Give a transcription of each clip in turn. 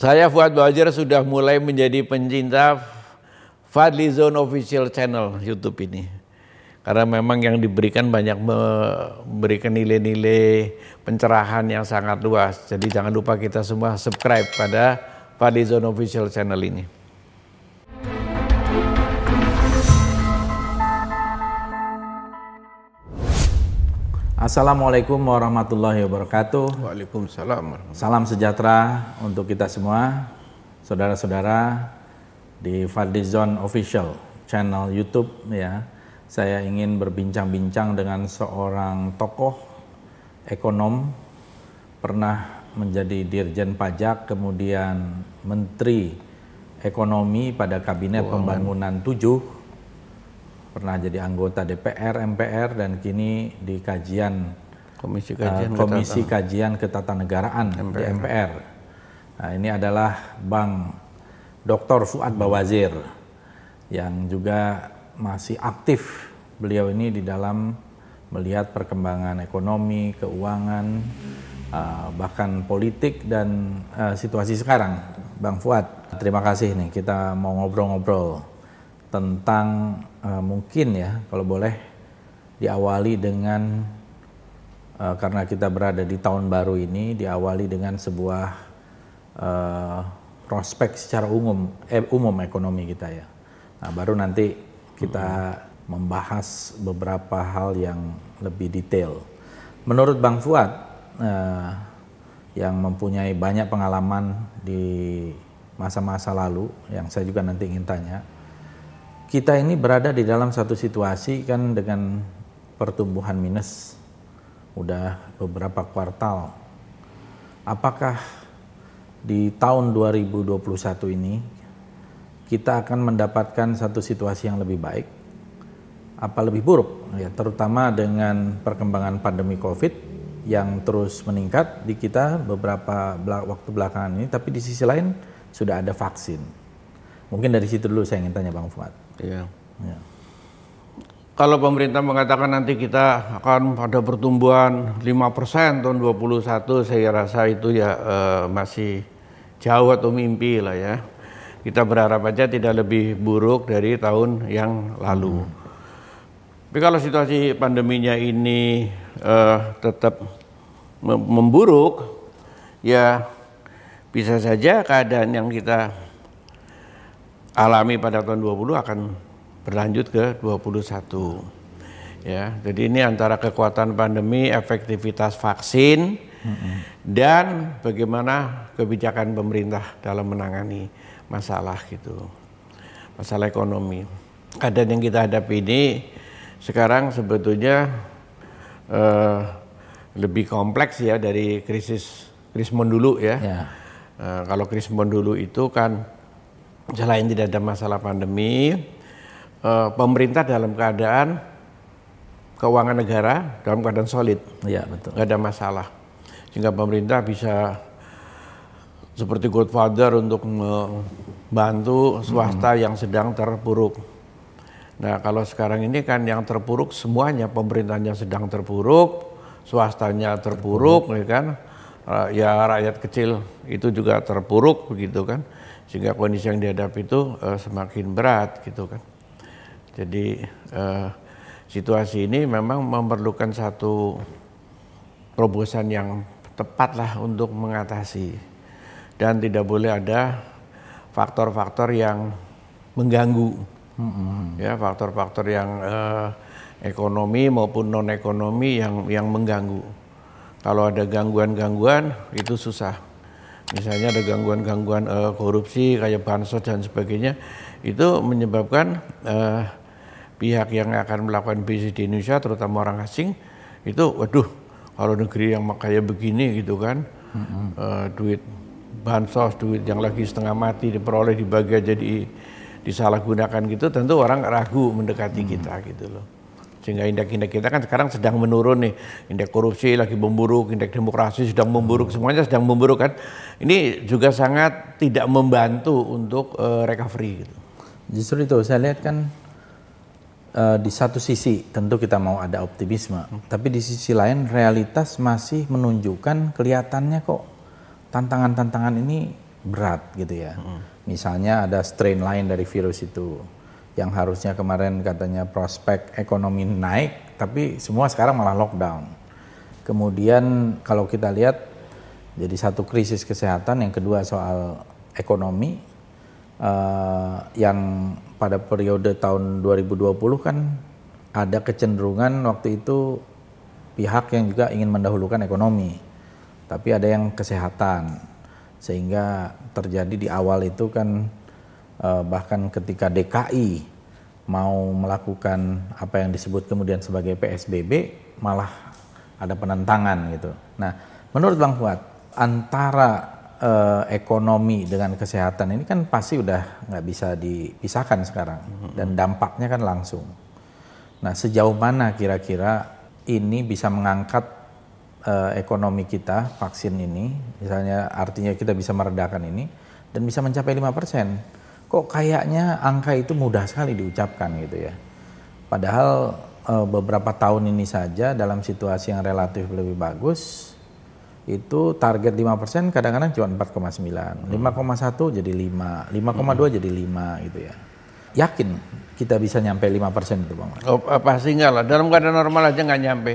Saya Fuad Bawajir sudah mulai menjadi pencinta Fadli Zone Official Channel YouTube ini. Karena memang yang diberikan banyak memberikan nilai-nilai pencerahan yang sangat luas. Jadi jangan lupa kita semua subscribe pada Fadli Zone Official Channel ini. Assalamualaikum warahmatullahi wabarakatuh. Waalaikumsalam. Salam sejahtera untuk kita semua, saudara-saudara di Fadlizon Official channel YouTube ya. Saya ingin berbincang-bincang dengan seorang tokoh ekonom pernah menjadi dirjen pajak kemudian menteri ekonomi pada kabinet pembangunan 7 pernah jadi anggota DPR, MPR dan kini di kajian Komisi Kajian, uh, Komisi Kajian Ketatanegaraan MPR. di MPR. Nah, ini adalah Bang Dr. Fuad Bawazir yang juga masih aktif beliau ini di dalam melihat perkembangan ekonomi, keuangan, uh, bahkan politik dan uh, situasi sekarang. Bang Fuad, terima kasih nih kita mau ngobrol-ngobrol tentang uh, mungkin ya kalau boleh diawali dengan uh, karena kita berada di tahun baru ini diawali dengan sebuah uh, prospek secara umum eh, umum ekonomi kita ya. Nah, baru nanti kita hmm. membahas beberapa hal yang lebih detail. Menurut Bang Fuad uh, yang mempunyai banyak pengalaman di masa-masa lalu yang saya juga nanti ingin tanya kita ini berada di dalam satu situasi kan dengan pertumbuhan minus udah beberapa kuartal. Apakah di tahun 2021 ini kita akan mendapatkan satu situasi yang lebih baik? Apa lebih buruk? Ya, terutama dengan perkembangan pandemi Covid yang terus meningkat di kita beberapa waktu belakangan ini, tapi di sisi lain sudah ada vaksin. Mungkin dari situ dulu saya ingin tanya Bang Fuad. Iya. Ya. Kalau pemerintah mengatakan nanti kita akan pada pertumbuhan 5% tahun 21, saya rasa itu ya uh, masih jauh atau mimpi lah ya. Kita berharap aja tidak lebih buruk dari tahun yang lalu. Hmm. Tapi kalau situasi pandeminya ini uh, tetap memburuk, ya bisa saja keadaan yang kita alami pada tahun 20 akan berlanjut ke 21. Ya, jadi ini antara kekuatan pandemi, efektivitas vaksin, mm-hmm. dan bagaimana kebijakan pemerintah dalam menangani masalah gitu, masalah ekonomi. Keadaan yang kita hadapi ini sekarang sebetulnya uh, lebih kompleks ya dari krisis krismon dulu ya. Yeah. Uh, kalau krismon dulu itu kan selain tidak ada masalah pandemi, eh, pemerintah dalam keadaan keuangan negara dalam keadaan solid, ya betul, nggak ada masalah, sehingga pemerintah bisa seperti Godfather untuk membantu swasta hmm. yang sedang terpuruk. Nah kalau sekarang ini kan yang terpuruk semuanya pemerintahnya sedang terpuruk, swastanya terpuruk, terpuruk. ya kan, ya rakyat kecil itu juga terpuruk begitu kan sehingga kondisi yang dihadapi itu uh, semakin berat gitu kan. Jadi uh, situasi ini memang memerlukan satu terobosan yang tepat lah untuk mengatasi dan tidak boleh ada faktor-faktor yang mengganggu mm-hmm. ya faktor-faktor yang uh, ekonomi maupun non ekonomi yang yang mengganggu kalau ada gangguan-gangguan itu susah misalnya ada gangguan-gangguan uh, korupsi kayak bansos dan sebagainya itu menyebabkan uh, pihak yang akan melakukan bisnis di Indonesia terutama orang asing itu waduh kalau negeri yang kayak begini gitu kan mm-hmm. uh, duit bansos duit yang lagi setengah mati diperoleh dibagi jadi disalahgunakan gitu tentu orang ragu mendekati mm-hmm. kita gitu loh sehingga indeks-indeks kita kan sekarang sedang menurun nih indeks korupsi lagi memburuk indeks demokrasi sedang memburuk semuanya sedang memburuk kan ini juga sangat tidak membantu untuk uh, recovery gitu justru itu saya lihat kan uh, di satu sisi tentu kita mau ada optimisme hmm. tapi di sisi lain realitas masih menunjukkan kelihatannya kok tantangan-tantangan ini berat gitu ya. Hmm. Misalnya ada strain lain dari virus itu yang harusnya kemarin katanya prospek ekonomi naik, tapi semua sekarang malah lockdown. Kemudian kalau kita lihat jadi satu krisis kesehatan, yang kedua soal ekonomi uh, yang pada periode tahun 2020 kan ada kecenderungan waktu itu pihak yang juga ingin mendahulukan ekonomi, tapi ada yang kesehatan, sehingga terjadi di awal itu kan uh, bahkan ketika DKI mau melakukan apa yang disebut kemudian sebagai PSBB malah ada penentangan gitu. Nah, menurut Bang Fuad, antara uh, ekonomi dengan kesehatan ini kan pasti udah nggak bisa dipisahkan sekarang dan dampaknya kan langsung. Nah, sejauh mana kira-kira ini bisa mengangkat uh, ekonomi kita vaksin ini, misalnya artinya kita bisa meredakan ini dan bisa mencapai 5%. Kok kayaknya angka itu mudah sekali diucapkan gitu ya. Padahal uh, beberapa tahun ini saja dalam situasi yang relatif lebih bagus itu target 5% kadang-kadang cuma 4,9, hmm. 5,1 jadi 5, 5,2 hmm. jadi 5 gitu ya. Yakin kita bisa nyampe 5% itu Bang? Oh, pasti enggak lah, dalam keadaan normal aja nggak nyampe.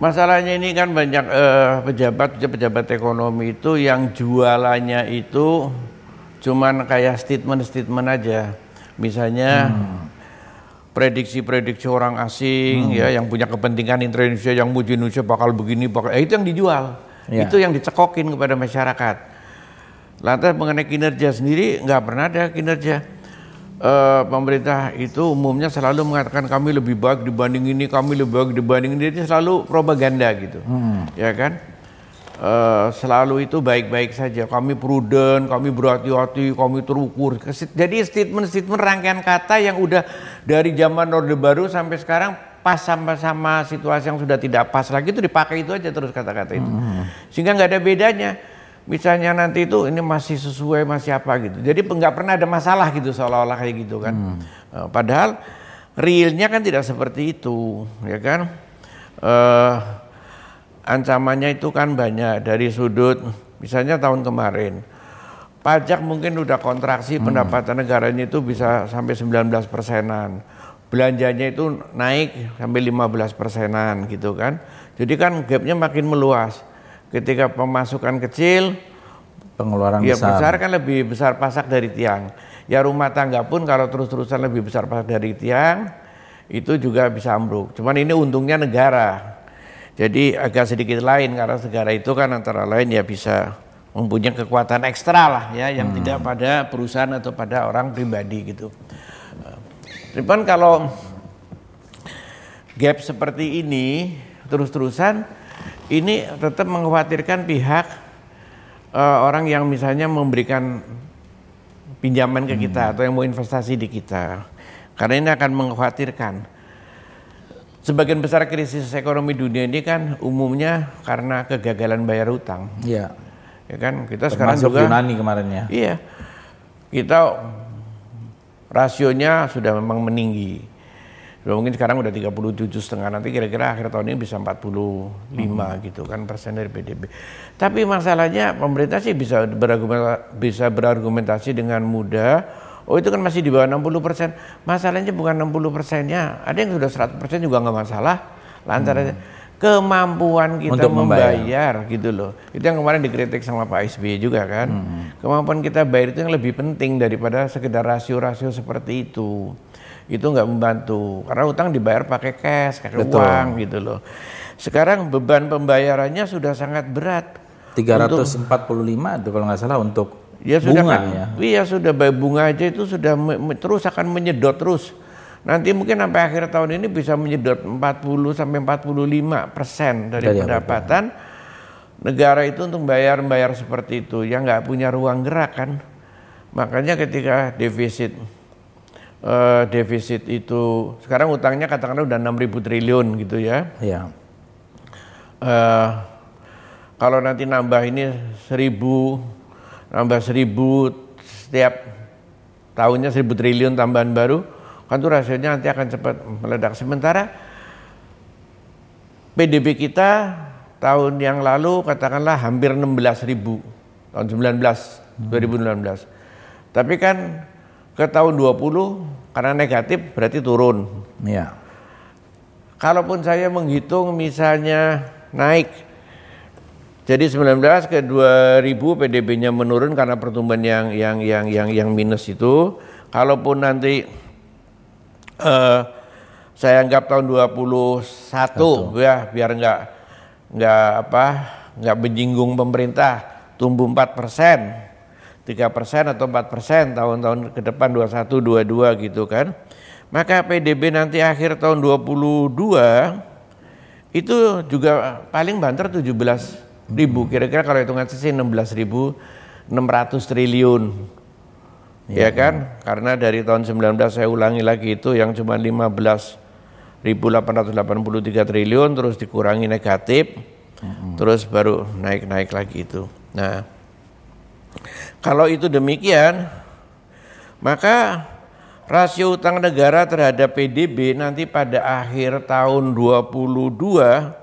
Masalahnya ini kan banyak uh, pejabat pejabat ekonomi itu yang jualannya itu cuman kayak statement-statement aja. Misalnya prediksi-prediksi orang asing hmm. ya yang punya kepentingan Indonesia yang muji Indonesia bakal begini bakal eh, itu yang dijual. Ya. Itu yang dicekokin kepada masyarakat. Lantas mengenai kinerja sendiri nggak pernah ada kinerja uh, pemerintah itu umumnya selalu mengatakan kami lebih baik dibanding ini, kami lebih baik dibanding ini, itu selalu propaganda gitu, hmm. ya kan? Uh, selalu itu baik-baik saja. Kami prudent, kami berhati-hati, kami terukur. Jadi statement-statement rangkaian kata yang udah dari zaman Orde Baru sampai sekarang pas sama-sama situasi yang sudah tidak pas lagi itu dipakai itu aja terus kata-kata itu. Hmm. Sehingga nggak ada bedanya misalnya nanti itu ini masih sesuai masih apa gitu. Jadi nggak pernah ada masalah gitu seolah-olah kayak gitu kan. Hmm. Uh, padahal realnya kan tidak seperti itu, ya kan? Uh, ancamannya itu kan banyak dari sudut misalnya tahun kemarin pajak mungkin udah kontraksi hmm. pendapatan negaranya itu bisa sampai 19 persenan belanjanya itu naik sampai 15 persenan gitu kan jadi kan gapnya makin meluas Ketika pemasukan kecil, pengeluaran ya besar. besar kan lebih besar pasak dari tiang. Ya rumah tangga pun kalau terus-terusan lebih besar pasak dari tiang, itu juga bisa ambruk. Cuman ini untungnya negara. Jadi agak sedikit lain karena negara itu kan antara lain ya bisa mempunyai kekuatan ekstra lah ya yang hmm. tidak pada perusahaan atau pada orang pribadi gitu. Cuman kalau gap seperti ini terus-terusan ini tetap mengkhawatirkan pihak uh, orang yang misalnya memberikan pinjaman ke kita hmm. atau yang mau investasi di kita. Karena ini akan mengkhawatirkan. Sebagian besar krisis ekonomi dunia ini kan umumnya karena kegagalan bayar utang. Iya. Ya kan kita Termasuk sekarang juga Yunani kemarin ya. Iya. Kita rasionya sudah memang meninggi. Mungkin sekarang udah 37 setengah nanti kira-kira akhir tahun ini bisa 45 hmm. gitu kan persen dari PDB. Tapi masalahnya pemerintah sih bisa berargumentasi, bisa berargumentasi dengan mudah. Oh itu kan masih di bawah 60 persen. Masalahnya bukan 60 persennya. Ada yang sudah 100 persen juga nggak masalah. Lantaran hmm. kemampuan kita Untuk membayar. membayar gitu loh. Itu yang kemarin dikritik sama Pak SBY juga kan. Hmm. Kemampuan kita bayar itu yang lebih penting daripada sekedar rasio-rasio seperti itu itu nggak membantu karena utang dibayar pakai cash, pakai uang gitu loh. Sekarang beban pembayarannya sudah sangat berat. 345 itu kalau nggak salah untuk dia sudah bunga, kan, ya. Iya sudah bayi bunga aja itu sudah terus akan menyedot terus. Nanti mungkin sampai akhir tahun ini bisa menyedot 40 sampai 45 persen dari, dari ya, pendapatan apa? negara itu untuk bayar-bayar seperti itu yang nggak punya ruang gerak kan. Makanya ketika defisit uh, defisit itu sekarang utangnya katakanlah udah 6.000 triliun gitu ya. Iya. Uh, kalau nanti nambah ini seribu tambah seribu setiap tahunnya seribu triliun tambahan baru kan tuh rasionya nanti akan cepat meledak. Sementara PDB kita tahun yang lalu katakanlah hampir 16 ribu tahun 19 2019 hmm. tapi kan ke tahun 20 karena negatif berarti turun. Ya kalaupun saya menghitung misalnya naik jadi 19 ke 2000 PDB-nya menurun karena pertumbuhan yang yang yang yang yang minus itu. Kalaupun nanti uh, saya anggap tahun 21 Satu. ya biar enggak enggak apa enggak menyinggung pemerintah tumbuh 4 persen 3 persen atau 4 persen tahun-tahun ke depan 21, 22 gitu kan. Maka PDB nanti akhir tahun 22 itu juga paling banter 17 ribu. Kira-kira kalau hitungan sisi 16 ribu 600 triliun. Ya, ya kan? Ya. Karena dari tahun 19 saya ulangi lagi itu yang cuma 15 1883 triliun terus dikurangi negatif. Hmm. Terus baru naik-naik lagi itu. Nah, kalau itu demikian, maka rasio utang negara terhadap PDB nanti pada akhir tahun 22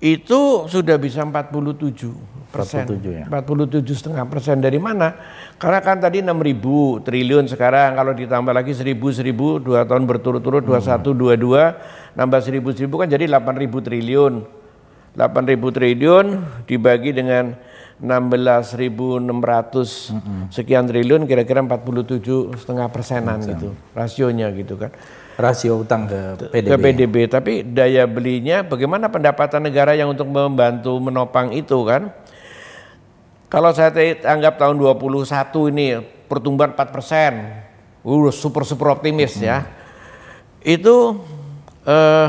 itu sudah bisa 47 persen. 47 ya. 47 setengah persen dari mana? Karena kan tadi 6 ribu triliun sekarang kalau ditambah lagi 1000 1000 dua tahun berturut-turut hmm. 21 22 nambah 1000 1000 kan jadi 8 ribu triliun. 8 ribu triliun dibagi dengan 16.600 sekian triliun kira-kira 47 setengah persenan gitu rasionya gitu kan rasio utang ke PDB. Ke PDB tapi daya belinya bagaimana pendapatan negara yang untuk membantu menopang itu kan kalau saya anggap tahun 21 ini pertumbuhan 4 persen uh, super super optimis hmm. ya itu eh,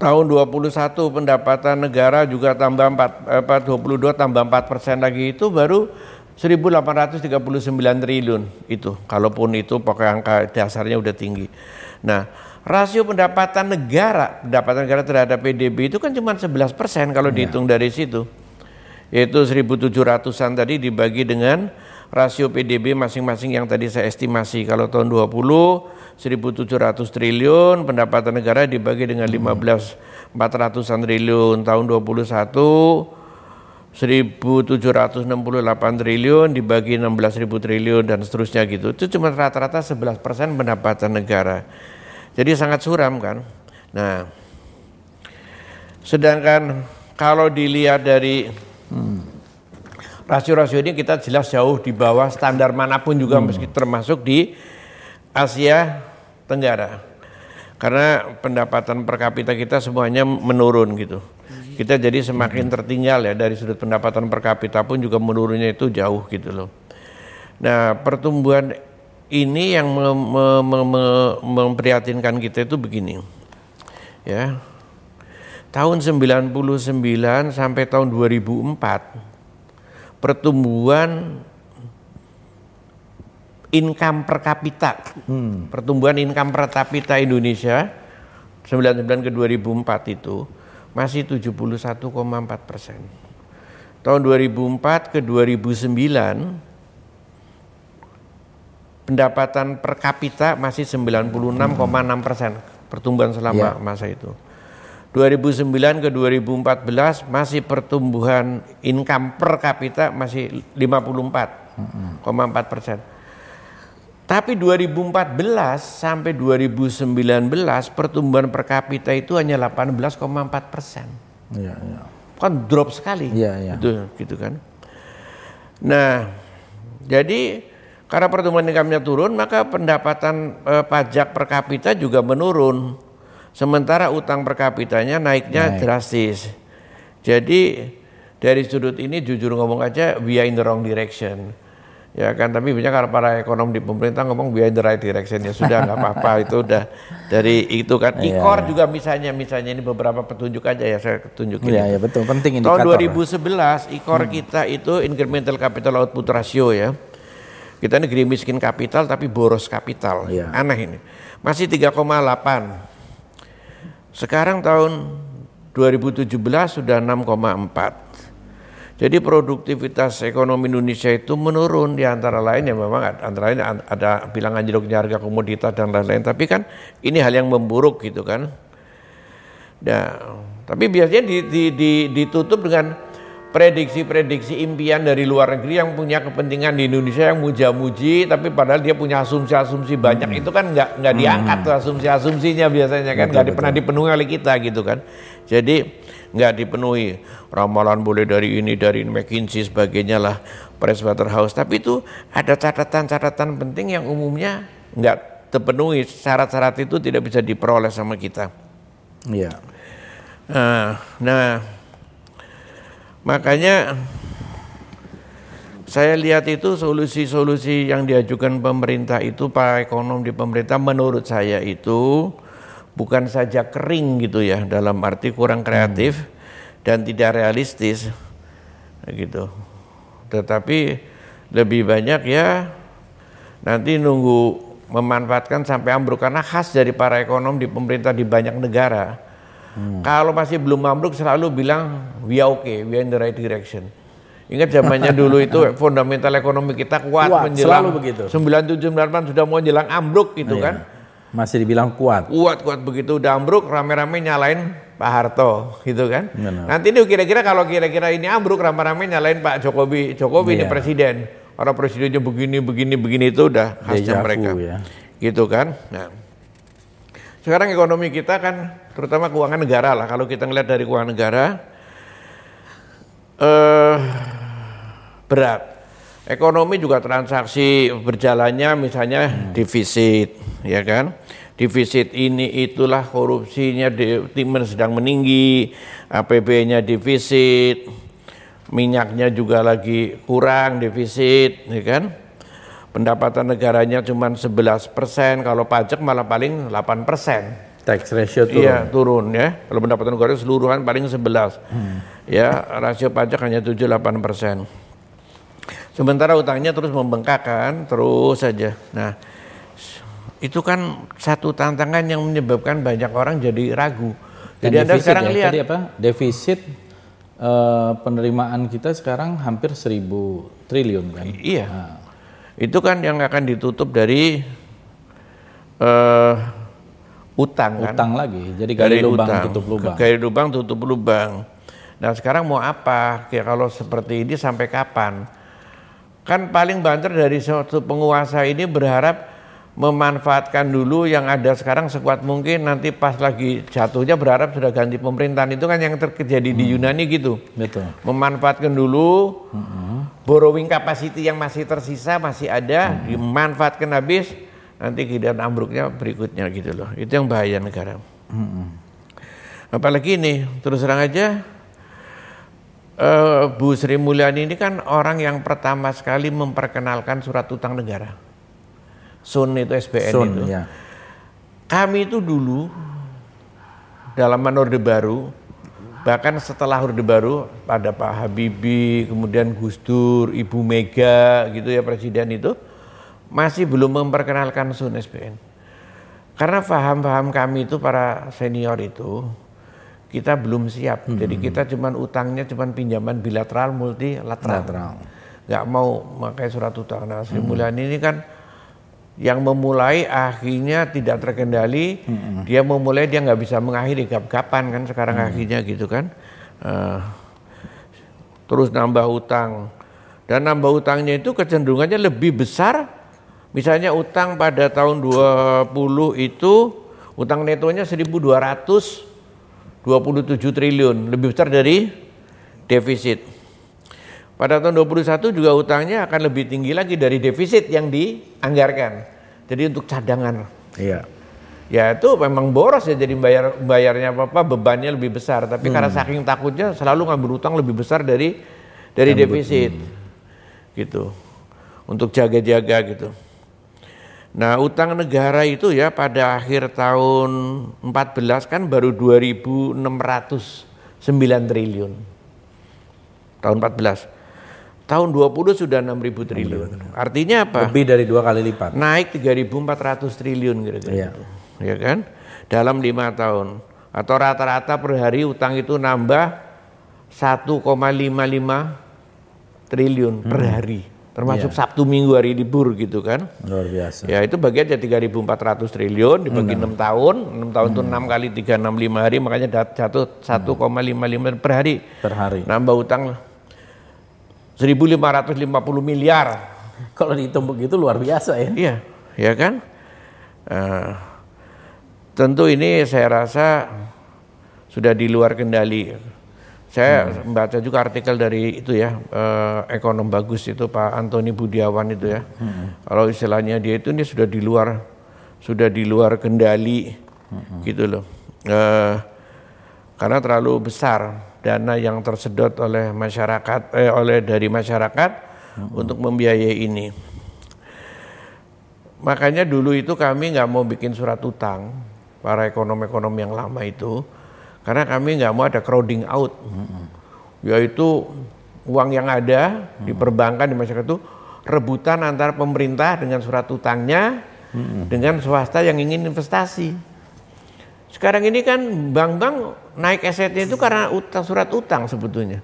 tahun 21 pendapatan negara juga tambah 4 apa 22 tambah 4 persen lagi itu baru 1839 triliun itu. Kalaupun itu pokok angka dasarnya udah tinggi. Nah rasio pendapatan negara pendapatan negara terhadap PDB itu kan cuma 11 persen kalau ya. dihitung dari situ. Yaitu 1700-an tadi dibagi dengan rasio PDB masing-masing yang tadi saya estimasi. Kalau tahun 20 1.700 triliun, pendapatan negara dibagi dengan 15 400-an triliun, tahun 21 1.768 triliun dibagi 16.000 triliun dan seterusnya gitu. Itu cuma rata-rata 11 persen pendapatan negara. Jadi sangat suram kan. Nah, sedangkan kalau dilihat dari rasio-rasio ini kita jelas jauh di bawah standar mana pun juga hmm. meski termasuk di Asia Tenggara. Karena pendapatan per kapita kita semuanya menurun gitu. Kita jadi semakin tertinggal ya dari sudut pendapatan per kapita pun juga menurunnya itu jauh gitu loh. Nah, pertumbuhan ini yang mem mem mem memprihatinkan kita itu begini. Ya. Tahun 99 sampai tahun 2004 pertumbuhan income per kapita. Hmm. Pertumbuhan income per kapita Indonesia 99 ke 2004 itu masih 71,4 persen. Tahun 2004 ke 2009 pendapatan per kapita masih 96,6 persen pertumbuhan selama yeah. masa itu. 2009 ke 2014 masih pertumbuhan income per kapita masih 54,4 persen. Tapi 2014 sampai 2019 pertumbuhan per kapita itu hanya 18,4 persen. Ya, ya. Kan drop sekali. Ya, ya. Gitu, gitu kan. Nah, jadi karena pertumbuhan income-nya turun, maka pendapatan eh, pajak per kapita juga menurun. Sementara utang per kapitanya naiknya Naik. drastis. Jadi dari sudut ini jujur ngomong aja we are in the wrong direction ya kan tapi banyak kalau para ekonom di pemerintah ngomong behind the right direction ya sudah nggak apa-apa itu udah dari itu kan. Iya, ikor iya. juga misalnya misalnya ini beberapa petunjuk aja ya saya tunjukin iya, iya betul penting indikator tahun 2011 ikor hmm. kita itu incremental capital output ratio ya. Kita negeri miskin kapital tapi boros kapital. Iya. aneh ini. Masih 3,8 sekarang tahun 2017 sudah 6,4 jadi produktivitas ekonomi Indonesia itu menurun di antara lain ya memang antara lain ada bilangan jeruknya harga komoditas dan lain-lain. Tapi kan ini hal yang memburuk gitu kan. Nah, tapi biasanya di, di, di, ditutup dengan prediksi-prediksi impian dari luar negeri yang punya kepentingan di Indonesia yang muja-muji tapi padahal dia punya asumsi-asumsi banyak hmm. itu kan nggak nggak diangkat hmm. tuh asumsi-asumsinya biasanya kan nggak pernah dipenuhi oleh kita gitu kan jadi nggak dipenuhi ramalan boleh dari ini dari McKinsey sebagainya lah Pricewaterhouse tapi itu ada catatan-catatan penting yang umumnya nggak terpenuhi syarat-syarat itu tidak bisa diperoleh sama kita. Iya. Nah, nah Makanya saya lihat itu solusi-solusi yang diajukan pemerintah itu para ekonom di pemerintah menurut saya itu bukan saja kering gitu ya dalam arti kurang kreatif hmm. dan tidak realistis gitu. Tetapi lebih banyak ya nanti nunggu memanfaatkan sampai ambruk karena khas dari para ekonom di pemerintah di banyak negara Hmm. Kalau masih belum ambruk selalu bilang we are okay, we are in the right direction. Ingat zamannya dulu itu fundamental ekonomi kita kuat, kuat menjelang begitu. 97 98 sudah mau jelang ambruk gitu iya. kan. Masih dibilang kuat. Kuat kuat begitu udah ambruk rame-rame nyalain Pak Harto gitu kan. Benar. Nanti ini kira-kira kalau kira-kira ini ambruk rame-rame nyalain Pak Jokowi, Jokowi iya. ini presiden. Orang presidennya begini begini begini itu udah khasnya mereka. Ya. Gitu kan. Nah. Sekarang ekonomi kita kan terutama keuangan negara lah. Kalau kita ngeliat dari keuangan negara eh, berat. Ekonomi juga transaksi berjalannya misalnya hmm. defisit, ya kan? Defisit ini itulah korupsinya di, sedang meninggi, APB-nya defisit, minyaknya juga lagi kurang defisit, ya kan? pendapatan negaranya cuma 11 persen, kalau pajak malah paling 8 persen. Tax ratio turun. Iya turun ya. Kalau pendapatan negara keseluruhan paling 11. Hmm. Ya rasio pajak hanya 7-8 persen. Sementara utangnya terus membengkak kan, terus saja. Nah itu kan satu tantangan yang menyebabkan banyak orang jadi ragu. Jadi anda sekarang ya, lihat tadi apa? Defisit uh, penerimaan kita sekarang hampir seribu triliun kan? Iya. Nah itu kan yang akan ditutup dari uh, utang kan. Utang lagi, jadi gali lubang utang, tutup lubang. Gali lubang tutup lubang. Nah sekarang mau apa? Kayak kalau seperti ini sampai kapan? Kan paling banter dari suatu penguasa ini berharap memanfaatkan dulu yang ada sekarang sekuat mungkin nanti pas lagi jatuhnya berharap sudah ganti pemerintahan itu kan yang terjadi hmm. di Yunani gitu. Betul. Memanfaatkan dulu hmm. borrowing capacity yang masih tersisa masih ada hmm. dimanfaatkan habis nanti kemudian ambruknya berikutnya gitu loh. Itu yang bahaya negara. Hmm. Apalagi ini terus terang aja uh, Bu Sri Mulyani ini kan orang yang pertama sekali memperkenalkan surat utang negara. Sun itu SBN Sun, itu. Ya. Kami itu dulu dalam Orde Baru, bahkan setelah Orde Baru pada Pak Habibie, kemudian Gus Dur, Ibu Mega gitu ya presiden itu masih belum memperkenalkan Sun SBN. Karena paham-paham kami itu para senior itu kita belum siap. Hmm. Jadi kita cuman utangnya cuman pinjaman bilateral multilateral. Gak mau pakai surat utang. Nah, Sri hmm. Mulyani ini kan yang memulai akhirnya tidak terkendali, hmm. dia memulai dia nggak bisa mengakhiri kapan kan sekarang hmm. akhirnya gitu kan, uh, terus nambah utang dan nambah utangnya itu kecenderungannya lebih besar, misalnya utang pada tahun 20 itu utang netonya 1.227 triliun, lebih besar dari defisit. Pada tahun 21 juga utangnya akan lebih tinggi lagi dari defisit yang dianggarkan. Jadi untuk cadangan. Iya. Ya itu memang boros ya jadi bayar bayarnya apa apa bebannya lebih besar. Tapi hmm. karena saking takutnya selalu ngambil utang lebih besar dari dari yang defisit. Hmm. Gitu. Untuk jaga-jaga gitu. Nah utang negara itu ya pada akhir tahun 14 kan baru 2.609 triliun. Tahun 14 tahun 20 sudah 6 ribu triliun. Artinya apa? Lebih dari dua kali lipat. Naik 3.400 triliun kira-kira iya. gitu. Ya kan? Dalam lima tahun. Atau rata-rata per hari utang itu nambah 1,55 triliun hmm. per hari. Termasuk iya. Sabtu Minggu hari libur gitu kan. Luar biasa. Ya itu bagian jadi 3.400 triliun dibagi hmm. 6 tahun. 6 tahun itu hmm. 6 kali 3, 6, 5 hari makanya jatuh 1,55 per hari. Per hari. Nambah utang 1550 miliar. Kalau dihitung begitu luar biasa ya. Iya, ya kan? Uh, tentu ini saya rasa sudah di luar kendali. Saya hmm. membaca juga artikel dari itu ya uh, ekonom bagus itu Pak Antoni Budiawan itu ya. Hmm. Kalau istilahnya dia itu ini sudah di luar sudah di luar kendali hmm. gitu loh. Uh, karena terlalu besar dana yang tersedot oleh masyarakat eh, oleh dari masyarakat hmm. untuk membiayai ini. Makanya dulu itu kami nggak mau bikin surat utang para ekonom-ekonom yang lama itu karena kami nggak mau ada crowding out, hmm. yaitu uang yang ada hmm. di perbankan di masyarakat itu rebutan antara pemerintah dengan surat utangnya hmm. dengan swasta yang ingin investasi. Sekarang ini kan bank-bank naik asetnya itu karena utang surat utang sebetulnya.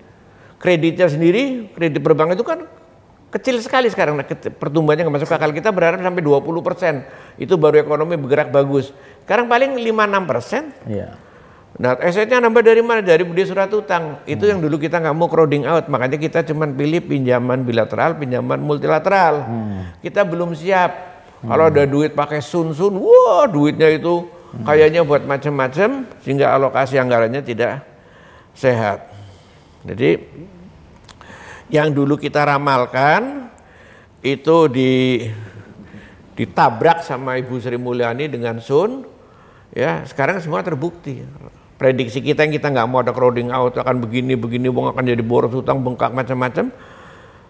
Kreditnya sendiri, kredit perbankan itu kan kecil sekali sekarang pertumbuhannya nggak masuk akal kita berharap sampai 20 persen itu baru ekonomi bergerak bagus sekarang paling 5-6 persen iya. Nah, asetnya nambah dari mana? Dari budi surat utang. Itu hmm. yang dulu kita nggak mau crowding out. Makanya kita cuma pilih pinjaman bilateral, pinjaman multilateral. Hmm. Kita belum siap. Hmm. Kalau ada duit pakai sun-sun, wah duitnya itu. Kayaknya buat macam-macam sehingga alokasi anggarannya tidak sehat. Jadi yang dulu kita ramalkan itu di ditabrak sama Ibu Sri Mulyani dengan Sun, ya. Sekarang semua terbukti. Prediksi kita yang kita nggak mau ada crowding out akan begini begini bong akan jadi boros utang bengkak macam-macam.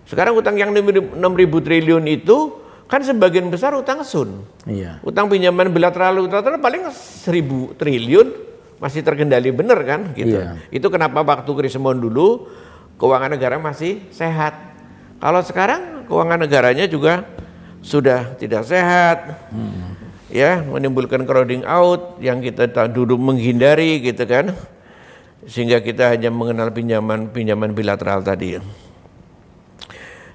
Sekarang utang yang 6 ribu triliun itu kan sebagian besar utang sun. Iya. utang pinjaman bilateral bilateral paling 1000 triliun masih terkendali benar kan gitu. Iya. itu kenapa waktu krisemon dulu keuangan negara masih sehat. Kalau sekarang keuangan negaranya juga sudah tidak sehat. Hmm. Ya menimbulkan crowding out yang kita duduk menghindari gitu kan. Sehingga kita hanya mengenal pinjaman pinjaman bilateral tadi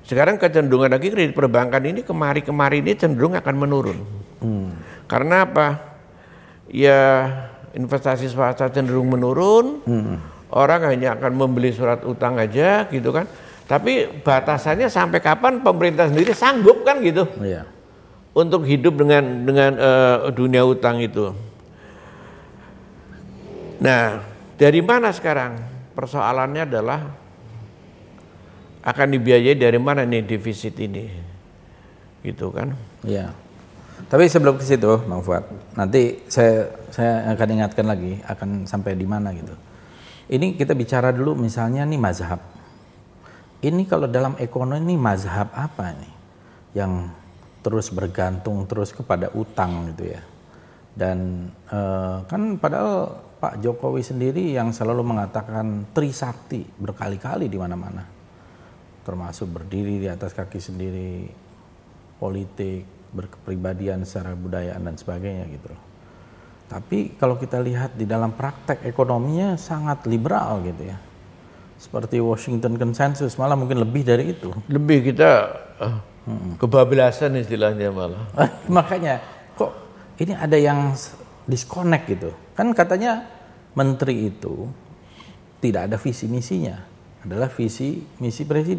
sekarang kecenderungan lagi kredit perbankan ini kemari-kemari ini cenderung akan menurun hmm. karena apa ya investasi swasta cenderung menurun hmm. orang hanya akan membeli surat utang aja gitu kan tapi batasannya sampai kapan pemerintah sendiri sanggup kan gitu yeah untuk hidup dengan dengan uh, dunia utang itu. Nah, dari mana sekarang? Persoalannya adalah akan dibiayai dari mana nih defisit ini? Gitu kan? Iya. Tapi sebelum ke situ, Bang Fuad, nanti saya saya akan ingatkan lagi akan sampai di mana gitu. Ini kita bicara dulu misalnya nih mazhab. Ini kalau dalam ekonomi mazhab apa nih yang terus bergantung terus kepada utang gitu ya. Dan uh, kan padahal Pak Jokowi sendiri yang selalu mengatakan trisakti berkali-kali di mana-mana. Termasuk berdiri di atas kaki sendiri, politik, berkepribadian secara budayaan dan sebagainya gitu loh. Tapi kalau kita lihat di dalam praktek ekonominya sangat liberal gitu ya. Seperti Washington Consensus malah mungkin lebih dari itu. Lebih kita uh, Hmm. Kebablasan istilahnya malah. Makanya kok ini ada yang disconnect gitu. Kan katanya menteri itu tidak ada visi misinya. Adalah visi misi presiden.